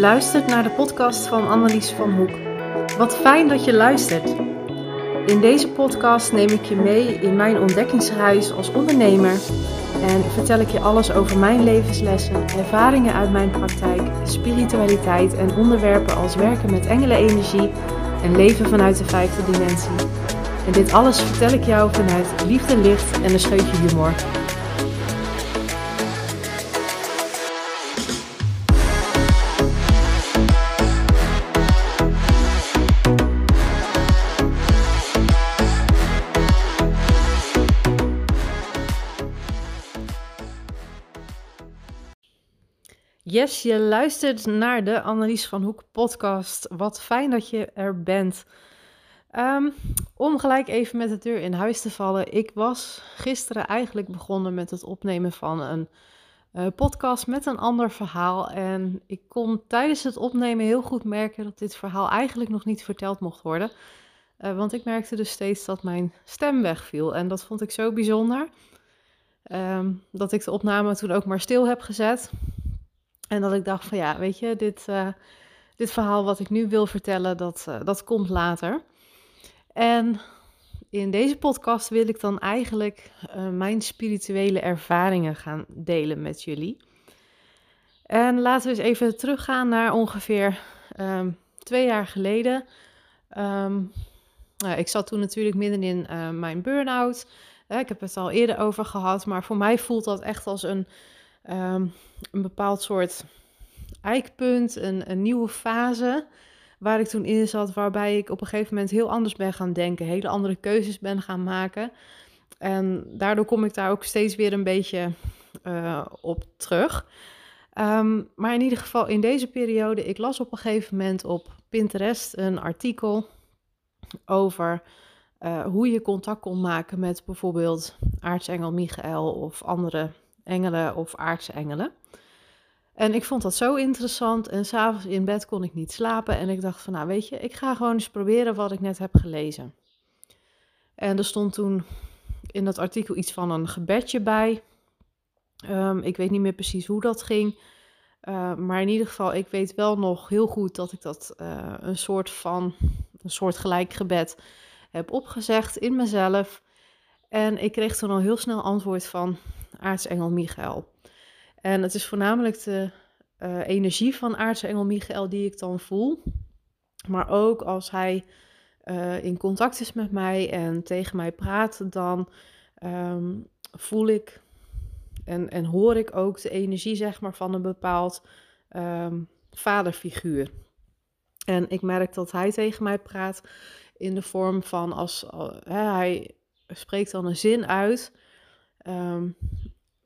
luistert naar de podcast van Annelies van Hoek. Wat fijn dat je luistert. In deze podcast neem ik je mee in mijn ontdekkingsreis als ondernemer en vertel ik je alles over mijn levenslessen, ervaringen uit mijn praktijk, spiritualiteit en onderwerpen als werken met engelenenergie en leven vanuit de vijfde dimensie. En dit alles vertel ik jou vanuit liefde, licht en een scheutje humor. Yes, je luistert naar de Annelies van Hoek podcast. Wat fijn dat je er bent. Ehm, om gelijk even met de deur in huis te vallen. Ik was gisteren eigenlijk begonnen met het opnemen van een uh, podcast met een ander verhaal. En ik kon tijdens het opnemen heel goed merken dat dit verhaal eigenlijk nog niet verteld mocht worden. Uh, want ik merkte dus steeds dat mijn stem wegviel. En dat vond ik zo bijzonder. Um, dat ik de opname toen ook maar stil heb gezet. En dat ik dacht van ja, weet je, dit, uh, dit verhaal wat ik nu wil vertellen, dat, uh, dat komt later. En in deze podcast wil ik dan eigenlijk uh, mijn spirituele ervaringen gaan delen met jullie. En laten we eens even teruggaan naar ongeveer um, twee jaar geleden. Um, nou, ik zat toen natuurlijk midden in mijn burn-out. ik heb het al eerder over gehad, maar voor mij voelt dat echt als een um, een bepaald soort eikpunt, een, een nieuwe fase waar ik toen in zat, waarbij ik op een gegeven moment heel anders ben gaan denken, hele andere keuzes ben gaan maken. En daardoor kom ik daar ook steeds weer een beetje uh, op terug. Um, maar in ieder geval in deze periode, ik las op een gegeven moment op Pinterest een artikel over uh, hoe je contact kon maken met bijvoorbeeld aartsengel Michael of andere engelen of aardse engelen. En ik vond dat zo interessant en s'avonds in bed kon ik niet slapen en ik dacht van nou weet je, ik ga gewoon eens proberen wat ik net heb gelezen. En er stond toen in dat artikel iets van een gebedje bij. Um, ik weet niet meer precies hoe dat ging. Uh, maar in ieder geval, ik weet wel nog heel goed dat ik dat uh, een soort van, een soort gelijk gebed heb opgezegd in mezelf. En ik kreeg toen al heel snel antwoord van, aartsengel Michael. En het is voornamelijk de uh, energie van aartsengel Michael die ik dan voel. Maar ook als hij uh, in contact is met mij en tegen mij praat, dan um, voel ik en, en hoor ik ook de energie zeg maar, van een bepaald um, vaderfiguur. En ik merk dat hij tegen mij praat in de vorm van als uh, hij spreekt dan een zin uit. Um,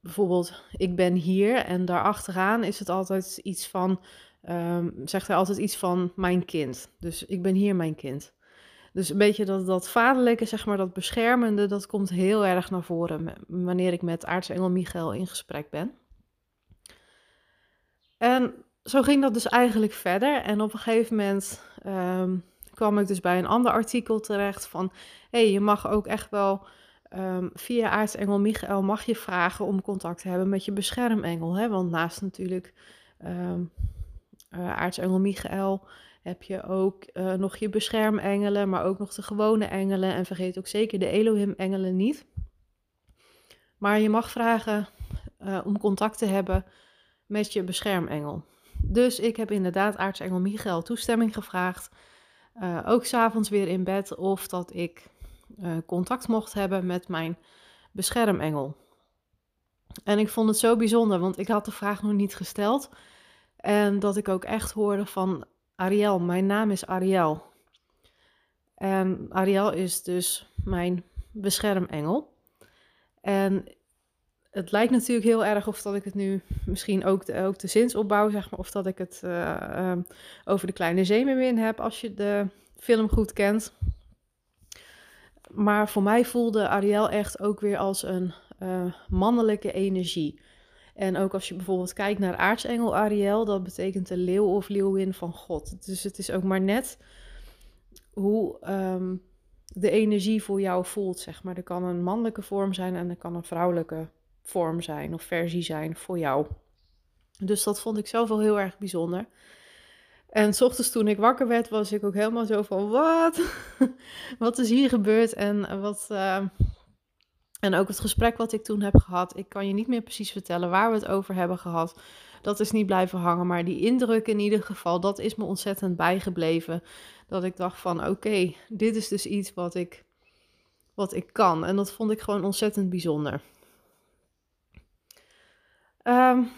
bijvoorbeeld, ik ben hier en daarachteraan is het altijd iets van, um, zegt hij altijd iets van mijn kind. Dus ik ben hier mijn kind. Dus een beetje dat, dat vaderlijke, zeg maar, dat beschermende, dat komt heel erg naar voren wanneer ik met aartsengel Michael in gesprek ben. En zo ging dat dus eigenlijk verder. En op een gegeven moment um, kwam ik dus bij een ander artikel terecht van, hé, hey, je mag ook echt wel Um, via aartsengel Michael mag je vragen om contact te hebben met je beschermengel. Hè? Want naast natuurlijk um, uh, aartsengel Michael heb je ook uh, nog je beschermengelen, maar ook nog de gewone engelen. En vergeet ook zeker de Elohim-engelen niet. Maar je mag vragen uh, om contact te hebben met je beschermengel. Dus ik heb inderdaad aartsengel Michael toestemming gevraagd. ook s'avonds weer in bed of dat ik uh, contact mocht hebben met mijn beschermengel. En ik vond het zo bijzonder, want ik had de vraag nog niet gesteld. En dat ik ook echt hoorde van Ariel, mijn naam is Ariel. En Ariel is dus mijn beschermengel. En het lijkt natuurlijk heel erg of dat ik het nu misschien ook de, ook de zinsopbouw, zeg maar, of dat ik het uh, um, over de kleine zeemermin heb als je de film goed kent maar voor mij voelde Ariel echt ook weer als een uh, mannelijke energie. En ook als je bijvoorbeeld kijkt naar aartsengel Ariel, dat betekent de leeuw of leeuwin van God. Dus het is ook maar net hoe um, de energie voor jou voelt, zeg maar. Er kan een mannelijke vorm zijn en er kan een vrouwelijke vorm zijn of versie zijn voor jou. Dus dat vond ik zelf wel heel erg bijzonder. En s ochtends toen ik wakker werd, was ik ook helemaal zo van, wat? wat is hier gebeurd? En wat... Uh, en ook het gesprek wat ik toen heb gehad, ik kan je niet meer precies vertellen waar we het over hebben gehad. Dat is niet blijven hangen, maar die indruk in ieder geval, dat is me ontzettend bijgebleven. Dat ik dacht van, oké, dit is dus iets wat ik, wat ik kan. En dat vond ik gewoon ontzettend bijzonder. Um,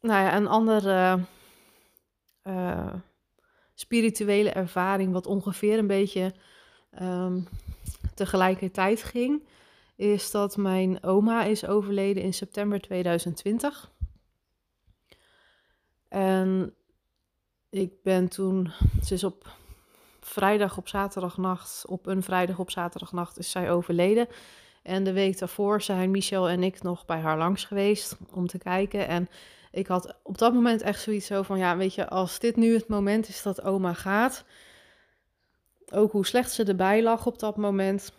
nou ja, een andere uh, spirituele ervaring, wat ongeveer een beetje um, tegelijkertijd ging is dat mijn oma is overleden in september 2020. En ik ben toen, ze is op vrijdag op zaterdagnacht, op een vrijdag op zaterdagnacht is zij overleden. En de week daarvoor zijn Michel en ik nog bij haar langs geweest om te kijken. En ik had op dat moment echt zoiets zo van, ja, weet je, als dit nu het moment is dat oma gaat, ook hoe slecht ze erbij lag op dat moment,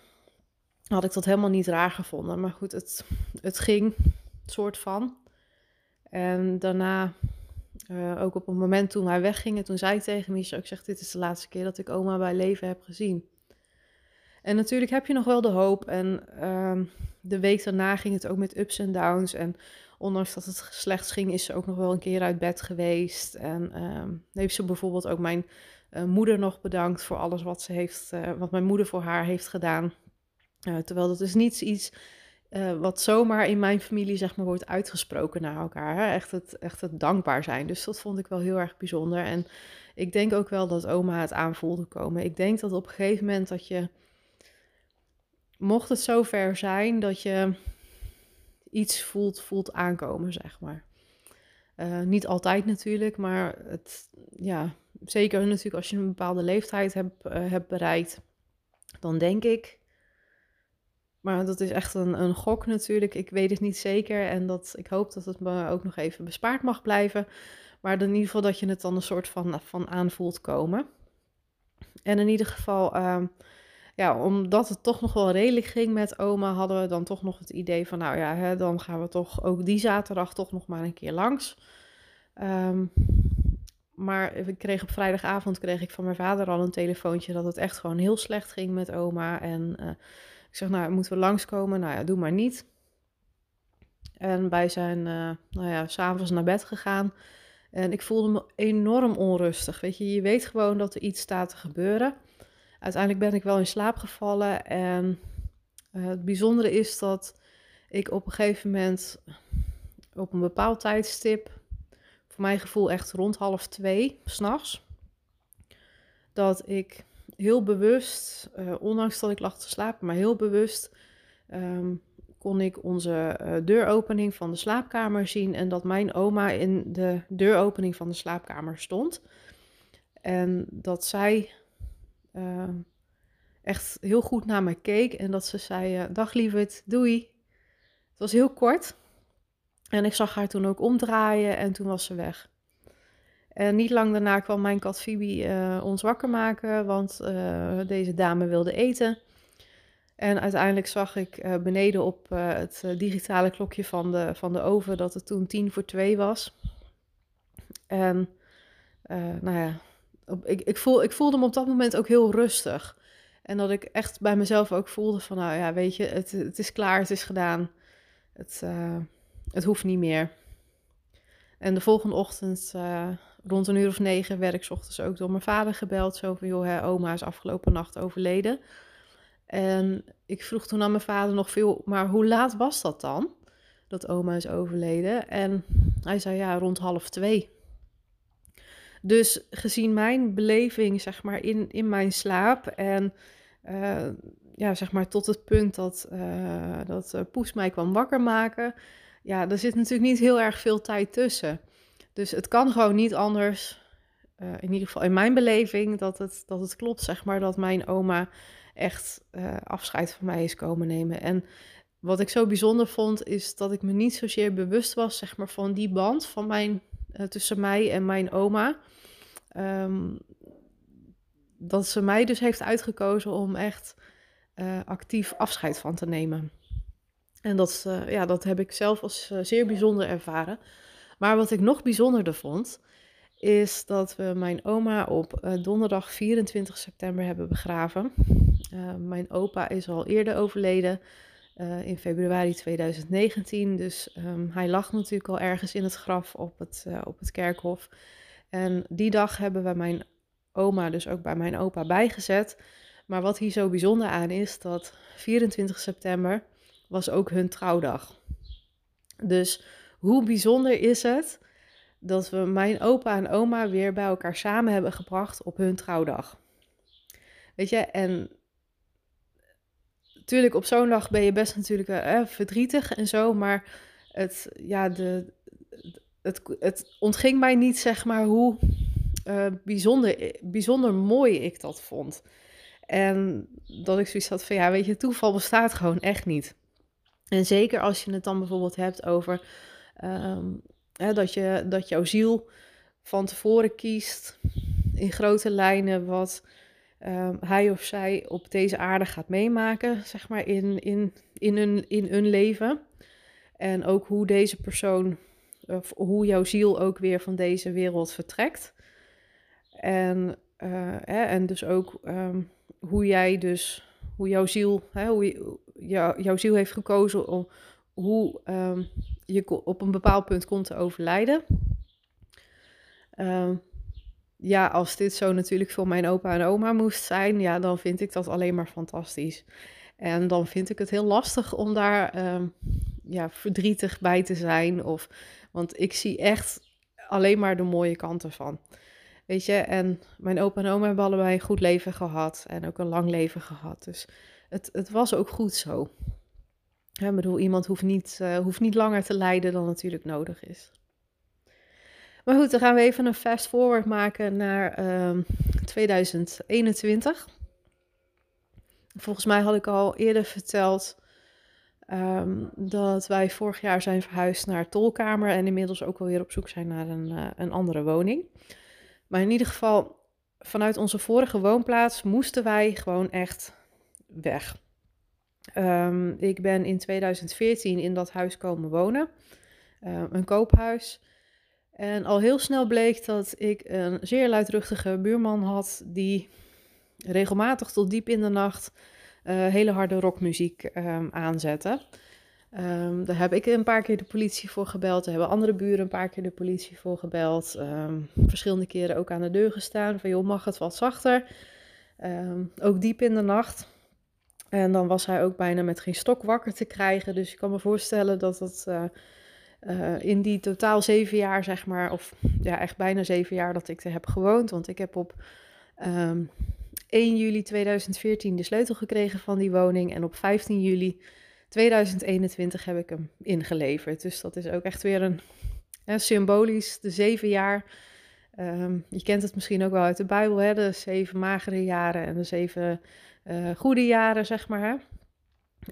had ik dat helemaal niet raar gevonden. Maar goed, het, het ging, soort van. En daarna, uh, ook op het moment toen wij weggingen, toen zei ik tegen Michel, ik zeg, dit is de laatste keer dat ik oma bij leven heb gezien. En natuurlijk heb je nog wel de hoop. En uh, de week daarna ging het ook met ups en downs. En ondanks dat het slecht ging, is ze ook nog wel een keer uit bed geweest. En uh, heeft ze bijvoorbeeld ook mijn uh, moeder nog bedankt voor alles wat ze heeft, uh, wat mijn moeder voor haar heeft gedaan. Uh, terwijl dat is niet iets wat zomaar in mijn familie zeg maar, wordt uitgesproken naar elkaar. Hè? Echt, het, echt het dankbaar zijn. Dus dat vond ik wel heel erg bijzonder. En ik denk ook wel dat oma het aanvoelde komen. Ik denk dat op een gegeven moment dat je, mocht het zover zijn, dat je iets voelt, voelt aankomen, zeg maar. Uh, niet altijd natuurlijk, maar het, ja, zeker natuurlijk als je een bepaalde leeftijd hebt, hebt bereikt, dan denk ik maar dat is echt een, een gok natuurlijk. Ik weet het niet zeker. En dat, ik hoop dat het me ook nog even bespaard mag blijven. Maar in ieder geval dat je het dan een soort van, van aanvoelt komen. En in ieder geval, uh, ja, omdat het toch nog wel redelijk ging met oma, hadden we dan toch nog het idee van, nou ja, hè, dan gaan we toch ook die zaterdag toch nog maar een keer langs. Um, maar ik kreeg op vrijdagavond kreeg ik van mijn vader al een telefoontje dat het echt gewoon heel slecht ging met oma. En uh, ik zeg, nou, moeten we langskomen? Nou ja, doe maar niet. En wij zijn, uh, nou ja, s'avonds naar bed gegaan. En ik voelde me enorm onrustig. Weet je, je weet gewoon dat er iets staat te gebeuren. Uiteindelijk ben ik wel in slaap gevallen. En uh, het bijzondere is dat ik op een gegeven moment op een bepaald tijdstip, voor mijn gevoel echt rond half twee, s'nachts, dat ik heel bewust, uh, ondanks dat ik lag te slapen, maar heel bewust um, kon ik onze uh, deuropening van de slaapkamer zien en dat mijn oma in de deuropening van de slaapkamer stond. En dat zij uh, echt heel goed naar me keek en dat ze zei: Dag lieverd, doei. Het was heel kort. En ik zag haar toen ook omdraaien en toen was ze weg. En niet lang daarna kwam mijn kat Phoebe uh, ons wakker maken, want uh, deze dame wilde eten. En uiteindelijk zag ik uh, beneden op het digitale klokje van de, van de oven dat het toen tien voor twee was. En nou ja, ik, ik, voel, ik voelde me op dat moment ook heel rustig. En dat ik echt bij mezelf ook voelde van, nou ja, weet je, het, het is klaar, het is gedaan. Het, het hoeft niet meer. En de volgende ochtend rond een uur of negen werd ik ochtends ook door mijn vader gebeld. Zo joh, hè, oma is afgelopen nacht overleden. En ik vroeg toen aan mijn vader nog veel, maar hoe laat was dat dan? Dat oma is overleden. En hij zei, ja, rond half twee. Dus gezien mijn beleving, zeg maar, in, in mijn slaap en... Uh, ja, zeg maar tot het punt dat, uh, dat uh, Poes mij kwam wakker maken. Ja, er zit natuurlijk niet heel erg veel tijd tussen. Dus het kan gewoon niet anders, in ieder geval in mijn beleving, dat het, dat het klopt, zeg maar, dat mijn oma echt afscheid van mij is komen nemen. En wat ik zo bijzonder vond, is dat ik me niet zozeer bewust was, zeg maar, van die band van mijn, tussen mij en mijn oma. Um, dat ze mij dus heeft uitgekozen om echt actief afscheid van te nemen. En dat, ja, dat heb ik zelf als zeer bijzonder ervaren. Maar wat ik nog bijzonderder vond, is dat we mijn oma op donderdag 24 september hebben begraven. Uh, mijn opa is al eerder overleden, in februari 2019. Dus um, hij lag natuurlijk al ergens in het graf op het, op het kerkhof. En die dag hebben we mijn oma dus ook bij mijn opa bijgezet. Maar wat hier zo bijzonder aan is, dat 24 september was ook hun trouwdag. Dus hoe bijzonder is het dat we mijn opa en oma weer bij elkaar samen hebben gebracht op hun trouwdag. Weet je, en natuurlijk op zo'n dag ben je best natuurlijk eh, verdrietig en zo, maar het, ja, de, het, het ontging mij niet, zeg maar, hoe uh, bijzonder, bijzonder mooi ik dat vond. En dat ik zoiets had van, ja, weet je, toeval bestaat gewoon echt niet. En zeker als je het dan bijvoorbeeld hebt over um, hè, dat, je, dat jouw ziel van tevoren kiest in grote lijnen wat um, hij of zij op deze aarde gaat meemaken, zeg maar, in, in, in, hun, in hun leven. En ook hoe deze persoon, hoe jouw ziel ook weer van deze wereld vertrekt. En, uh, hè, en dus ook um, hoe jij dus, hoe jouw ziel, hè, hoe jou, jouw ziel heeft gekozen om hoe um, je op een bepaald punt komt te overlijden. Um, ja, als dit zo natuurlijk voor mijn opa en oma moest zijn, ja, dan vind ik dat alleen maar fantastisch. En dan vind ik het heel lastig om daar ja, verdrietig bij te zijn. Of, want ik zie echt alleen maar de mooie kanten van. Weet je, en mijn opa en oma hebben allebei een goed leven gehad en ook een lang leven gehad. Dus het, het was ook goed zo. Ik bedoel, iemand hoeft niet, uh, hoeft niet langer te lijden dan natuurlijk nodig is. Maar goed, dan gaan we even een fast forward maken naar uh, ehm, 2021. Volgens mij had ik al eerder verteld um, dat wij vorig jaar zijn verhuisd naar Tolkamer en inmiddels ook alweer op zoek zijn naar een, uh, een andere woning. Maar in ieder geval, vanuit onze vorige woonplaats moesten wij gewoon echt weg. Um, ik ben in 2014 in dat huis komen wonen, uh, een koophuis. En al heel snel bleek dat ik een zeer luidruchtige buurman had die regelmatig tot diep in de nacht hele harde rockmuziek um, aanzette. Um, daar heb ik een paar keer de politie voor gebeld. Daar hebben andere buren een paar keer de politie voor gebeld. Um, verschillende keren ook aan de deur gestaan. Van joh, mag het wat zachter? Ook diep in de nacht. En dan was hij ook bijna met geen stok wakker te krijgen. Dus ik kan me voorstellen dat dat uh, uh, in die totaal zeven jaar, zeg maar, of ja, echt bijna zeven jaar dat ik er heb gewoond. Want ik heb op 1 juli 2014 de sleutel gekregen van die woning. En op 15 juli 2021 heb ik hem ingeleverd. Dus dat is ook echt weer een symbolisch, de zeven jaar. Um, je kent het misschien ook wel uit de Bijbel, hè? de zeven magere jaren en de zeven uh, goede jaren, zeg maar.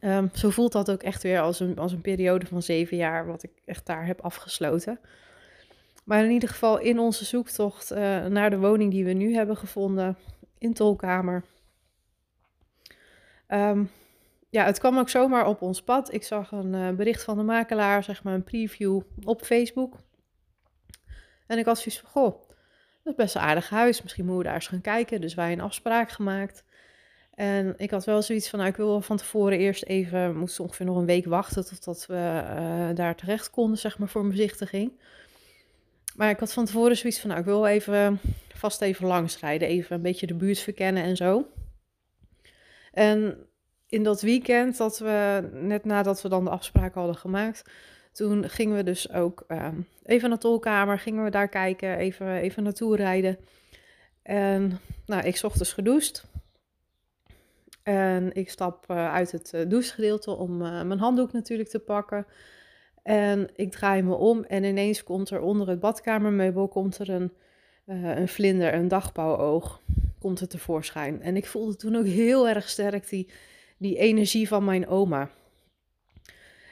Hè? Um, zo voelt dat ook echt weer als een, als een periode van zeven jaar, wat ik echt daar heb afgesloten. Maar in ieder geval in onze zoektocht uh, naar de woning die we nu hebben gevonden in Tolkamer. Um, ja, het kwam ook zomaar op ons pad. Ik zag een uh, bericht van de makelaar, zeg maar een preview op Facebook. En ik had zoiets van, goh, dat is best een aardig huis. Misschien moeten we daar eens gaan kijken. Dus wij een afspraak gemaakt. En ik had wel zoiets van, nou, ik wil van tevoren eerst even, moest ongeveer nog een week wachten totdat we uh, daar terecht konden, zeg maar, voor een bezichtiging. Maar ik had van tevoren zoiets van, nou, ik wil even vast even langs rijden, even een beetje de buurt verkennen en zo. En in dat weekend, dat we, net nadat we dan de afspraak hadden gemaakt, toen gingen we dus ook uh, even naar de tolkamer, gingen we daar kijken, even, even naartoe rijden. En nou, ik ochtends gedoucht. En ik stap uh, uit het uh, douchegedeelte om mijn handdoek natuurlijk te pakken. En ik draai me om en ineens komt er onder het badkamermeubel komt er een, een vlinder, een dagbouwoog, komt er tevoorschijn. En ik voelde toen ook heel erg sterk die, die energie van mijn oma.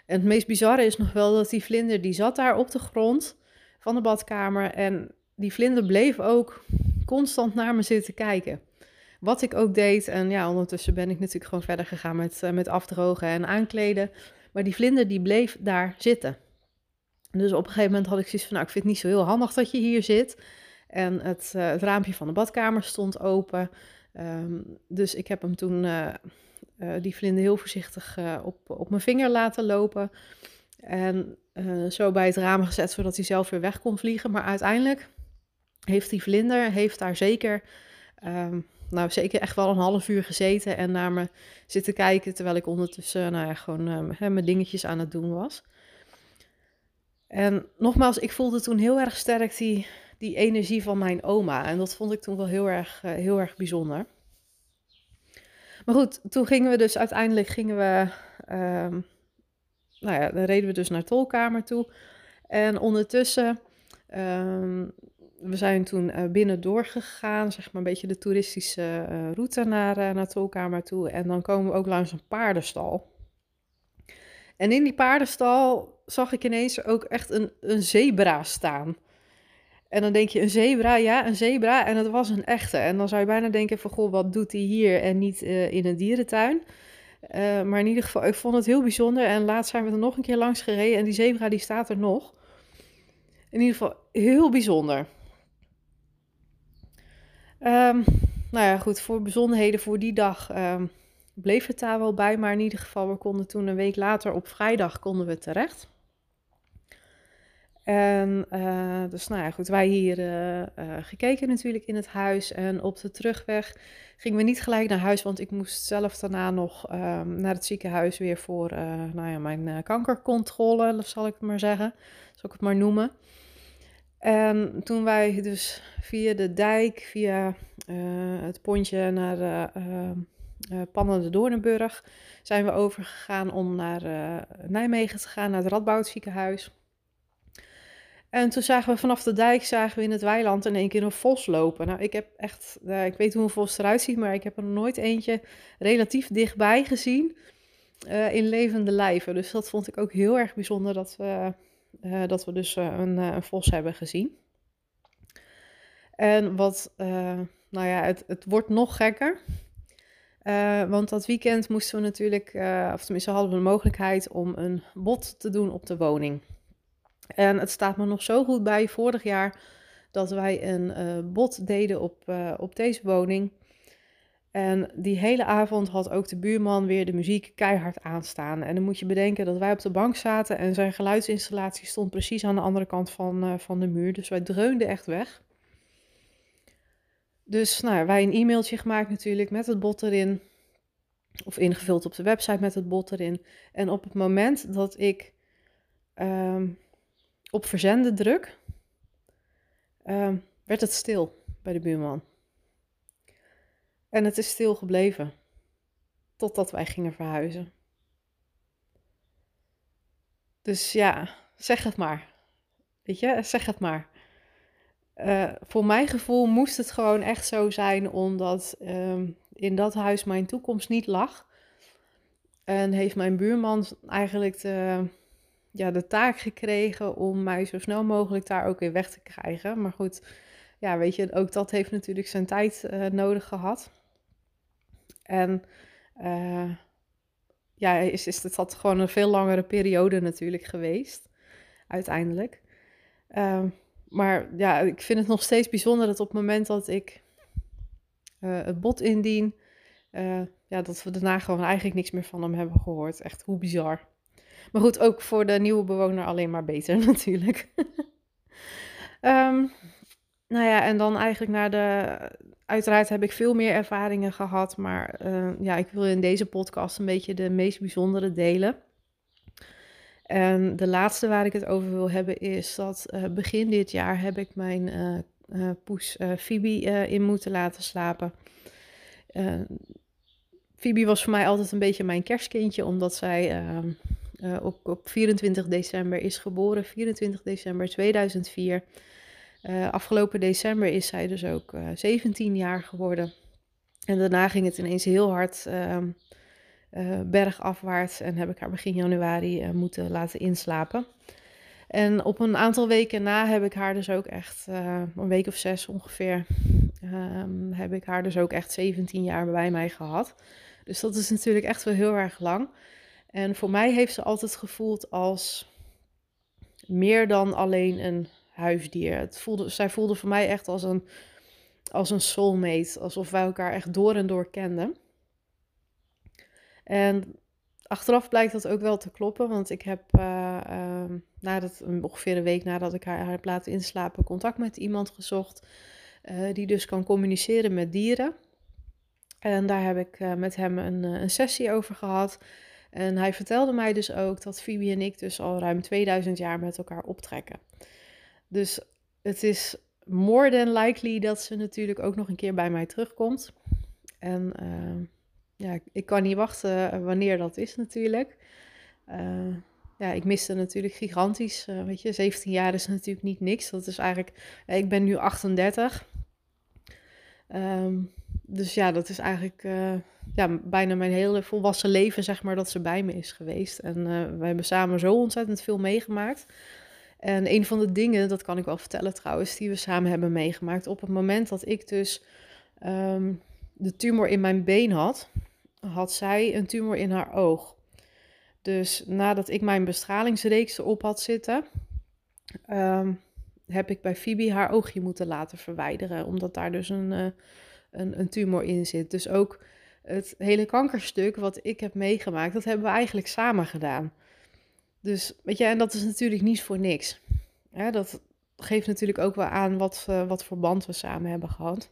En het meest bizarre is nog wel dat die vlinder, die zat daar op de grond van de badkamer. En die vlinder bleef ook constant naar me zitten kijken. Wat ik ook deed. En ja, ondertussen ben ik natuurlijk gewoon verder gegaan met, uh, met afdrogen en aankleden. Maar die vlinder die bleef daar zitten. Dus op een gegeven moment had ik zoiets van, nou, ik vind het niet zo heel handig dat je hier zit. En het, uh, het raampje van de badkamer stond open. Ehm, dus ik heb hem toen uh, die vlinder heel voorzichtig op, op mijn vinger laten lopen. En zo bij het raam gezet, zodat hij zelf weer weg kon vliegen. Maar uiteindelijk heeft die vlinder heeft daar zeker, um, nou zeker echt wel een half uur gezeten en naar me zitten kijken terwijl ik ondertussen nou ja, gewoon uh, mijn dingetjes aan het doen was. En nogmaals, ik voelde toen heel erg sterk die, die energie van mijn oma. En dat vond ik toen wel heel erg, uh, heel erg bijzonder. Maar goed, toen gingen we dus uiteindelijk gingen we, um, nou ja, dan reden we dus naar tolkamer toe. En ondertussen um, we zijn toen uh, binnen doorgegaan, zeg maar een beetje de toeristische uh, route naar, uh, naar Tolkamer toe. En dan komen we ook langs een paardenstal. En in die paardenstal zag ik ineens ook echt een, een zebra staan. En dan denk je, een zebra, ja, een zebra. En het was een echte. En dan zou je bijna denken van, goh, wat doet hij hier en niet in een dierentuin? maar in ieder geval, ik vond het heel bijzonder. En laatst zijn we er nog een keer langs gereden en die zebra die staat er nog. In ieder geval heel bijzonder. Um, nou ja, goed, voor bijzonderheden voor die dag um, bleef het daar wel bij. Maar in ieder geval, we konden toen een week later op vrijdag konden we terecht. En uh, dus nou ja, goed, wij hier uh, uh, gekeken natuurlijk in het huis. En op de terugweg gingen we niet gelijk naar huis, want ik moest zelf daarna nog um, naar het ziekenhuis weer voor nou ja, mijn kankercontrole, zal ik het maar zeggen. Zal ik het maar noemen. En toen wij dus via de dijk, via uh, het pontje naar uh, uh, Pannen de Doornenburg, zijn we overgegaan om naar Nijmegen te gaan, naar het Radboud ziekenhuis. En toen zagen we vanaf de dijk, zagen we in het weiland in één keer een vos lopen. Nou, ik heb echt, ik weet hoe een vos eruit ziet, maar ik heb er nooit eentje relatief dichtbij gezien in levende lijven. Dus dat vond ik ook heel erg bijzonder dat we uh, dat we dus uh, een, uh, een, vos hebben gezien. En wat, nou ja, het, het wordt nog gekker. want dat weekend moesten we natuurlijk, of tenminste hadden we de mogelijkheid om een bod te doen op de woning. En het staat me nog zo goed bij vorig jaar dat wij een bod deden op, op deze woning. En die hele avond had ook de buurman weer de muziek keihard aanstaan. En dan moet je bedenken dat wij op de bank zaten en zijn geluidsinstallatie stond precies aan de andere kant van, uh, van de muur. Dus wij dreunden echt weg. Dus nou, wij een e-mailtje gemaakt natuurlijk met het bot erin. Of ingevuld op de website met het bot erin. En op het moment dat ik um, op verzenden druk, um, werd het stil bij de buurman. En het is stil gebleven. Totdat wij gingen verhuizen. Dus ja, zeg het maar. Weet je, zeg het maar. Uh, voor mijn gevoel moest het gewoon echt zo zijn, omdat uh, in dat huis mijn toekomst niet lag. En heeft mijn buurman eigenlijk de, ja, de taak gekregen om mij zo snel mogelijk daar ook weer weg te krijgen. Maar goed, ja, weet je, ook dat heeft natuurlijk zijn tijd uh, nodig gehad. En uh, ja, is, is het had gewoon een veel langere periode natuurlijk geweest, uiteindelijk. Uh, maar ja, ik vind het nog steeds bijzonder dat op het moment dat ik uh, het bod indien, uh, ja, dat we daarna gewoon eigenlijk niks meer van hem hebben gehoord. Echt hoe bizar. Maar goed, ook voor de nieuwe bewoner alleen maar beter natuurlijk. um, nou ja, en dan eigenlijk naar de, uiteraard heb ik veel meer ervaringen gehad, maar uh, ja, ik wil in deze podcast een beetje de meest bijzondere delen. En de laatste waar ik het over wil hebben is dat uh, begin dit jaar heb ik mijn uh, poes Phoebe in moeten laten slapen. Phoebe was voor mij altijd een beetje mijn kerstkindje, omdat zij op, op 24 december is geboren, 24 december 2004. Uh, afgelopen december is zij dus ook uh, eh, 17 jaar geworden. En daarna ging het ineens heel hard uh, uh, bergafwaarts en heb ik haar begin januari moeten laten inslapen. En op een aantal weken na heb ik haar dus ook echt, een week of zes ongeveer, ehm, heb ik haar dus ook echt 17 jaar bij mij gehad. Dus dat is natuurlijk echt wel heel erg lang. En voor mij heeft ze altijd gevoeld als meer dan alleen een huisdier. Het voelde, zij voelde voor mij echt als een, als een soulmate. Alsof wij elkaar echt door en door kenden. En achteraf blijkt dat ook wel te kloppen. Want ik heb uh, uh, ongeveer een week nadat ik haar, heb laten inslapen... contact met iemand gezocht... Uh, die dus kan communiceren met dieren. En daar heb ik uh, met hem een, een, sessie over gehad. En hij vertelde mij dus ook dat Phoebe en ik dus al ruim 2000 jaar met elkaar optrekken. Dus het is more than likely dat ze natuurlijk ook nog een keer bij mij terugkomt. En uh, ja, ik kan niet wachten wanneer dat is natuurlijk. Uh, ja, ik miste natuurlijk gigantisch. Weet je, 17 jaar is natuurlijk niet niks. Dat is eigenlijk. ik ben nu 38. Um, dus ja, dat is eigenlijk ja, bijna mijn hele volwassen leven, zeg maar, dat ze bij me is geweest. En uh, we hebben samen zo ontzettend veel meegemaakt. En een van de dingen, dat kan ik wel vertellen trouwens, die we samen hebben meegemaakt. Op het moment dat ik dus um, de tumor in mijn been had, had zij een tumor in haar oog. Dus nadat ik mijn bestralingsreeks op had zitten, um, heb ik bij Phoebe haar oogje moeten laten verwijderen. Omdat daar dus een, uh, een, een tumor in zit. Dus ook het hele kankerstuk wat ik heb meegemaakt, dat hebben we eigenlijk samen gedaan. Dus weet je, en dat is natuurlijk niet voor niks. Dat geeft natuurlijk ook wel aan wat, uh, wat voor we samen hebben gehad.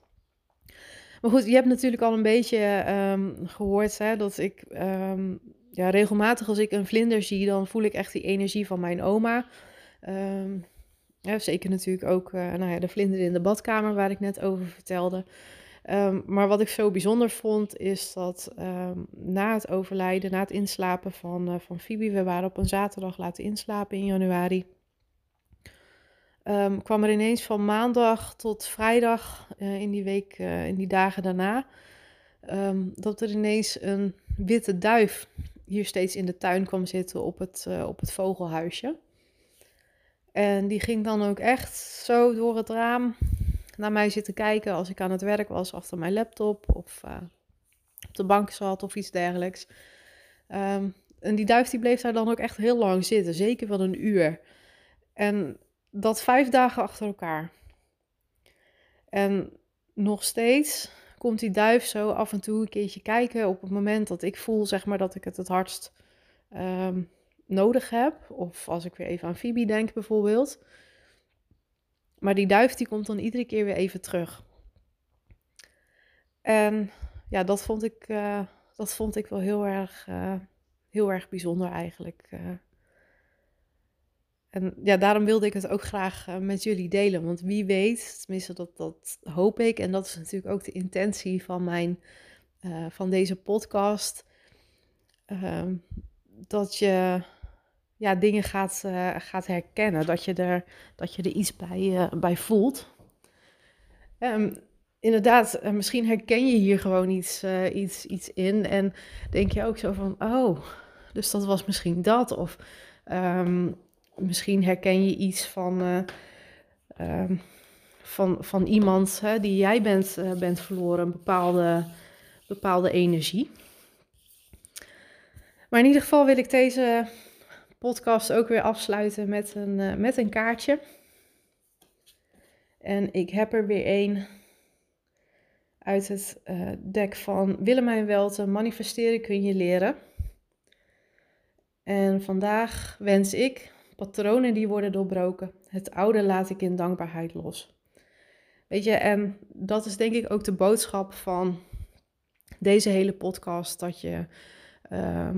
Maar goed, je hebt natuurlijk al een beetje um, gehoord hè, dat ik um, ja, regelmatig als ik een vlinder zie, dan voel ik echt die energie van mijn oma. Ja, zeker natuurlijk ook uh, nou ja, de vlinder in de badkamer waar ik net over vertelde. Um, maar wat ik zo bijzonder vond, is dat um, na het overlijden, na het inslapen van, uh, van Phoebe, we waren op een zaterdag laten inslapen in januari, um, kwam er ineens van maandag tot vrijdag uh, in die week, uh, in die dagen daarna, dat er ineens een witte duif hier steeds in de tuin kwam zitten op het, op het vogelhuisje. En die ging dan ook echt zo door het raam naar mij zitten kijken als ik aan het werk was achter mijn laptop of uh, op de bank zat of iets dergelijks. Um, en die duif die bleef daar dan ook echt heel lang zitten, zeker wel een uur. En dat vijf dagen achter elkaar. En nog steeds komt die duif zo af en toe een keertje kijken op het moment dat ik voel, zeg maar, dat ik het het hardst um, nodig heb. Of als ik weer even aan Phoebe denk bijvoorbeeld. Maar die duif die komt dan iedere keer weer even terug. En ja, dat vond ik, uh, dat vond ik wel heel erg, uh, heel erg bijzonder eigenlijk. Uh. En ja, daarom wilde ik het ook graag met jullie delen. Want wie weet, tenminste dat, dat hoop ik. En dat is natuurlijk ook de intentie van, mijn, van deze podcast. Ehm, dat je ja, dingen gaat, uh, gaat herkennen. Dat je er, dat je er iets bij, uh, bij voelt. Um, inderdaad, uh, misschien herken je hier gewoon iets, iets, iets in. En denk je ook zo van, oh, dus dat was misschien dat. Of um, misschien herken je iets van, um, van, van iemand hè, die jij bent, bent verloren. Een bepaalde, bepaalde energie. Maar in ieder geval wil ik deze podcast ook weer afsluiten met een, uh, met een kaartje. En ik heb er weer een uit het uh, dek van Willemijn Welten. Manifesteren kun je leren. En vandaag wens ik patronen die worden doorbroken. Het oude laat ik in dankbaarheid los. Weet je, en dat is denk ik ook de boodschap van deze hele podcast. Dat je uh,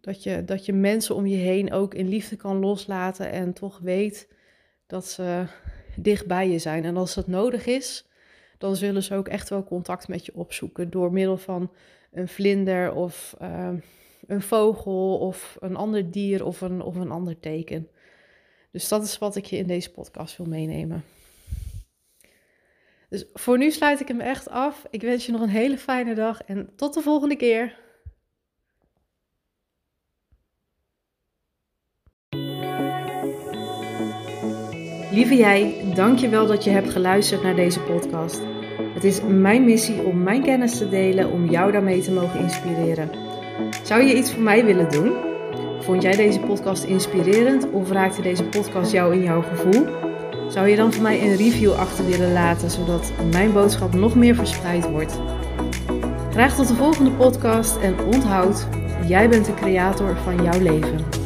dat je, dat je mensen om je heen ook in liefde kan loslaten en toch weet dat ze dicht bij je zijn. En als dat nodig is, dan zullen ze ook echt wel contact met je opzoeken door middel van een vlinder of uh, een vogel of een ander dier of een, of een ander teken. Dus dat is wat ik je in deze podcast wil meenemen. Dus voor nu sluit ik hem echt af. Ik wens je nog een hele fijne dag en tot de volgende keer. Lieve jij, dank je wel dat je hebt geluisterd naar deze podcast. Het is mijn missie om mijn kennis te delen om jou daarmee te mogen inspireren. Zou je iets voor mij willen doen? Vond jij deze podcast inspirerend of raakte deze podcast jou in jouw gevoel? Zou je dan voor mij een review achter willen laten, zodat mijn boodschap nog meer verspreid wordt? Graag tot de volgende podcast en onthoud, jij bent de creator van jouw leven.